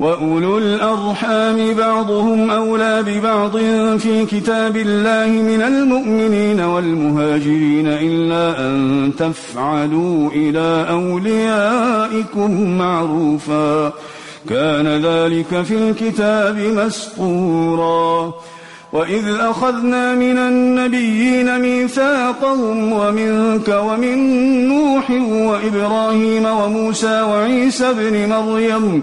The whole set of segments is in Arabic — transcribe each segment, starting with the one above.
وأولو الأرحام بعضهم أولى ببعض في كتاب الله من المؤمنين والمهاجرين إلا أن تفعلوا إلى أوليائكم معروفا كان ذلك في الكتاب مسطورا وإذ أخذنا من النبيين ميثاقهم ومنك ومن نوح وإبراهيم وموسى وعيسى بن مريم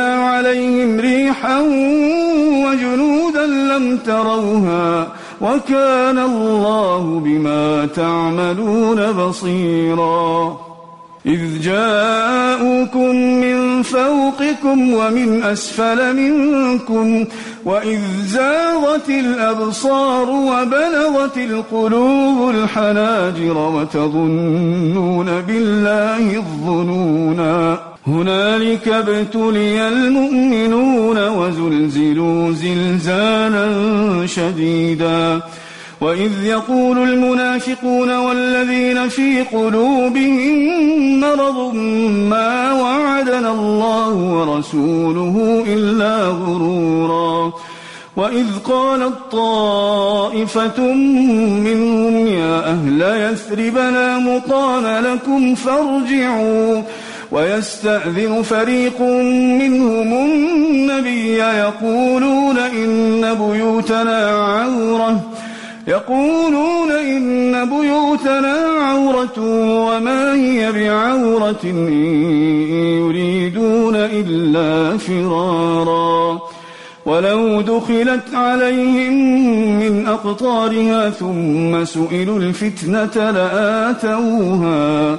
عليهم ريحا وجنودا لم تروها وكان الله بما تعملون بصيرا. إذ جاءوكم من فوقكم ومن أسفل منكم وإذ زاغت الأبصار وبلغت القلوب الحناجر وتظنون بالله الظنونا. هنالك ابتلي المؤمنون وزلزلوا زلزالا شديدا. وإذ يقول المنافقون والذين في قلوبهم مرض ما وعدنا الله ورسوله إلا غرورا. وإذ قالت طائفة منهم يا أهل يثرب لا مقام لكم فارجعوا. ويستأذن فريق منهم النبي يقولون إن بيوتنا عورة. يقولون إن بيوتنا عورة وما هي بعورة إن يريدون إلا فرارا. ولو دخلت عليهم من أقطارها ثم سئلوا الفتنة لآتوها.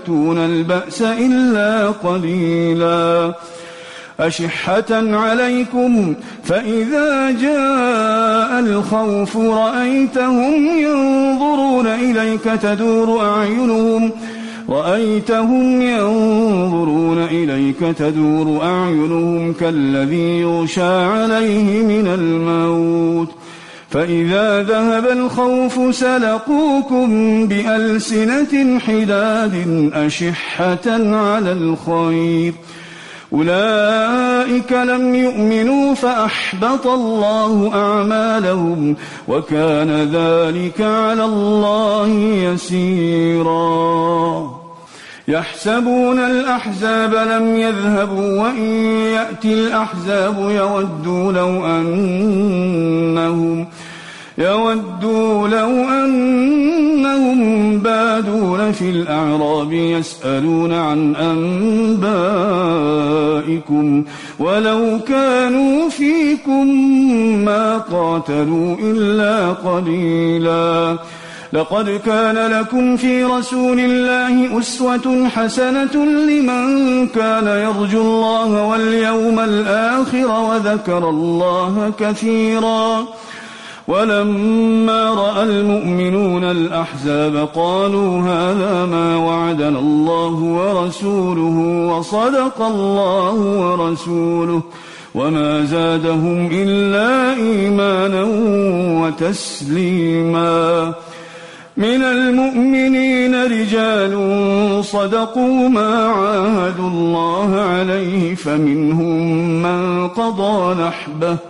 يأتون البأس إلا قليلا. أشحة عليكم فإذا جاء الخوف رأيتهم ينظرون إليك تدور أعينهم رأيتهم ينظرون إليك تدور أعينهم كالذي يغشى عليه من الموت. فإذا ذهب الخوف سلقوكم بألسنة حداد أشحة على الخير. أولئك لم يؤمنوا فأحبط الله أعمالهم وكان ذلك على الله يسيراً. يحسبون الأحزاب لم يذهبوا وإن يأتي الأحزاب يودوا لو أنهم يودوا لو أنهم بادون في الأعراب يسألون عن أنبائكم ولو كانوا فيكم ما قاتلوا إلا قليلاً. لقد كان لكم في رسول الله أسوة حسنة لمن كان يرجو الله واليوم الآخر وذكر الله كثيرا. ولما رأى المؤمنون الأحزاب قالوا هذا ما وعدنا الله ورسوله وصدق الله ورسوله وما زادهم إلا إيمانا وتسليما. من المؤمنين رجال صدقوا ما عاهدوا الله عليه فمنهم من قضى نحبه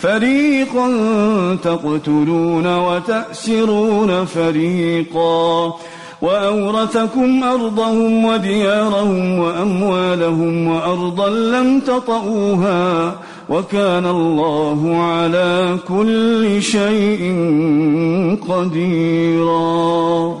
فريقا تقتلون وتأسرون فريقا وأورثكم أرضهم وديارهم وأموالهم وأرضا لم تطئوها وكان الله على كل شيء قديرا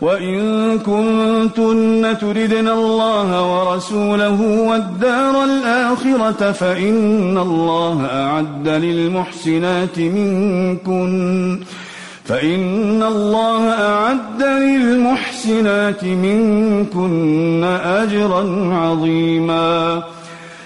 وإن كنتن تردن الله ورسوله والدار الآخرة فإن الله أعد للمحسنات منكن فإن الله أعد للمحسنات منكن أجرا عظيما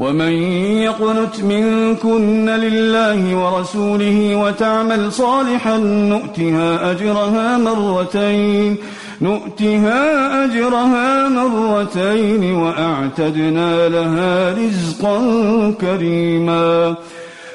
ومن يقنت منكن لله ورسوله وتعمل صالحا نؤتها أجرها مرتين نؤتها أجرها مرتين وأعتدنا لها رزقا كريما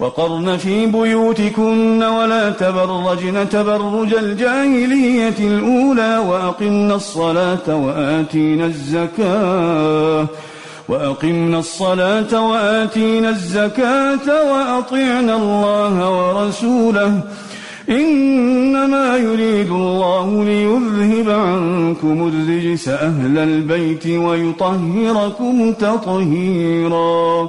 وقرن في بيوتكن ولا تبرجن تبرج الجاهلية الأولى وأقمنا الصلاة وآتينا الزكاة وأقمنا الصلاة وآتينا الزكاة وأطعنا الله ورسوله إنما يريد الله ليذهب عنكم الرجس أهل البيت ويطهركم تطهيرا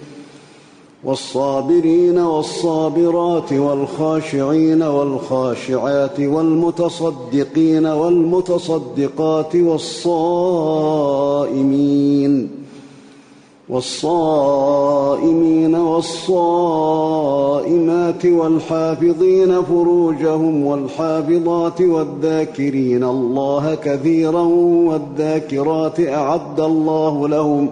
والصابرين والصابرات والخاشعين والخاشعات والمتصدقين والمتصدقات والصائمين والصائمين والصائمات والحافظين فروجهم والحافظات والذاكرين الله كثيرا والذاكرات أعد الله لهم ۖ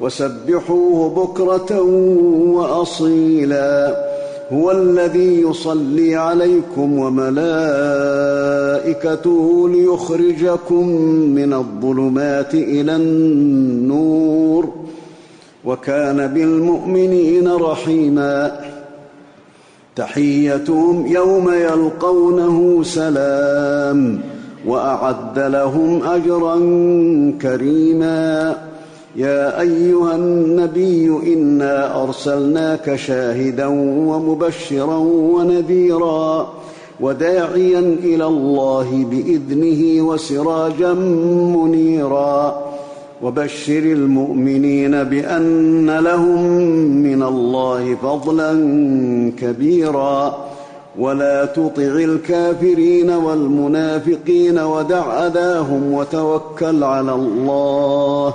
وسبحوه بكرة وأصيلا. هو الذي يصلي عليكم وملائكته ليخرجكم من الظلمات إلى النور. وكان بالمؤمنين رحيما. تحيتهم يوم يلقونه سلام. وأعد لهم أجرا كريما. يا أيها النبي إنا أرسلناك شاهدا ومبشرا ونذيرا وداعيا إلى الله بإذنه وسراجا منيرا. وبشر المؤمنين بأن لهم من الله فضلا كبيرا. ولا تطع الكافرين والمنافقين ودع أذاهم وتوكل على الله.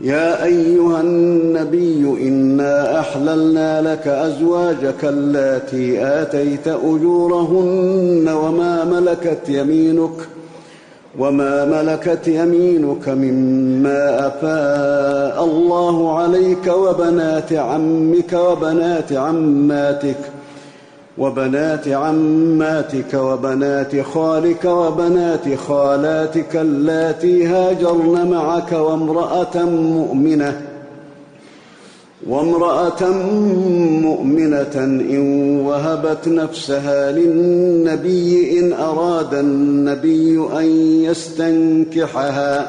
يا أيها النبي إنا أحللنا لك أزواجك اللاتي آتيت أجورهن وما ملكت يمينك وما ملكت يمينك مما أفاء الله عليك وبنات عمك وبنات عماتك وبنات عماتك وبنات خالك وبنات خالاتك اللاتي هاجرن معك وامرأة مؤمنة وامرأة مؤمنة إن وهبت نفسها للنبي إن أراد النبي أن يستنكحها.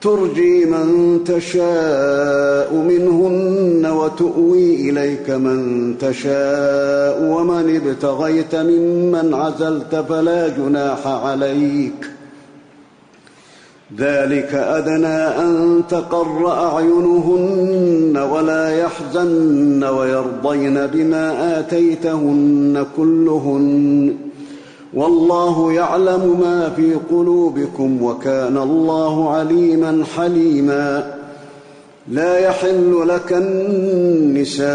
ترجي من تشاء منهن وتؤوي إليك من تشاء ومن ابتغيت ممن عزلت فلا جناح عليك. ذلك أدنى أن تقر أعينهن ولا يحزن ويرضين بما آتيتهن كلهن. والله يعلم ما في قلوبكم وكان الله عليما حليما. لا يحل لك النساء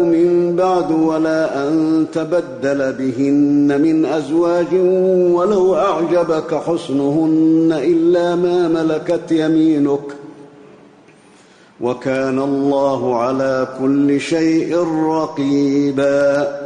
من بعد ولا أن تبدل بهن من أزواج ولو أعجبك حسنهن إلا ما ملكت يمينك. وكان الله على كل شيء رقيبا.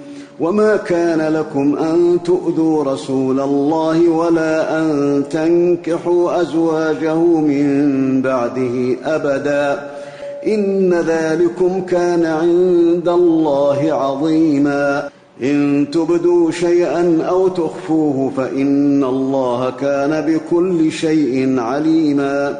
وما كان لكم ان تؤذوا رسول الله ولا ان تنكحوا ازواجه من بعده ابدا ان ذلكم كان عند الله عظيما ان تبدوا شيئا أو تخفوه فان الله كان بكل شيء عليما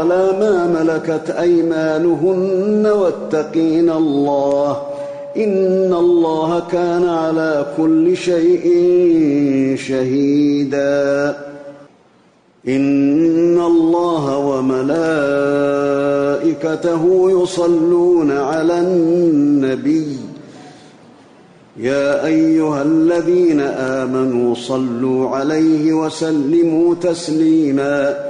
ولا ما ملكت أيمانهن واتقين الله إن الله كان على كل شيء شهيدا. إن الله وملائكته يصلون على النبي. يا أيها الذين آمنوا صلوا عليه وسلموا تسليما.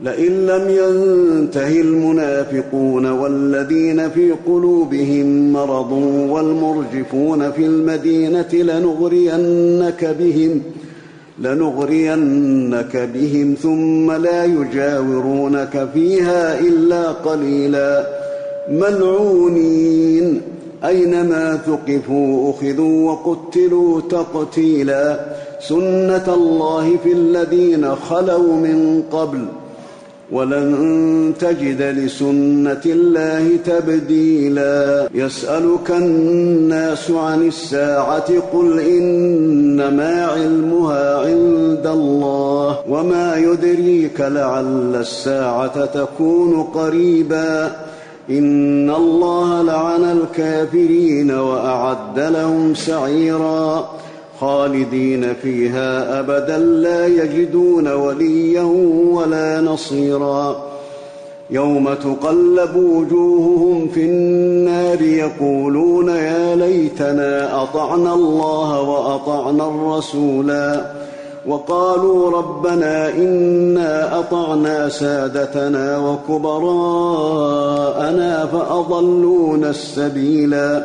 لئن لم ينته المنافقون والذين في قلوبهم مرض والمرجفون في المدينة لنغرينك بهم لنغرينك بهم ثم لا يجاورونك فيها إلا قليلا. ملعونين أينما ثقفوا أخذوا وقتلوا تقتيلا. سنة الله في الذين خلوا من قبل ۖ ولن تجد لسنة الله تبديلا. يسألك الناس عن الساعة قل إنما علمها عند الله وما يدريك لعل الساعة تكون قريبا. إن الله لعن الكافرين وأعد لهم سعيرا. خالدين فيها أبدا لا يجدون وليا ولا نصيرا. يوم تقلب وجوههم في النار يقولون يا ليتنا أطعنا الله وأطعنا الرسولا. وقالوا ربنا إنا أطعنا سادتنا وكبراءنا فأضلونا السبيلا.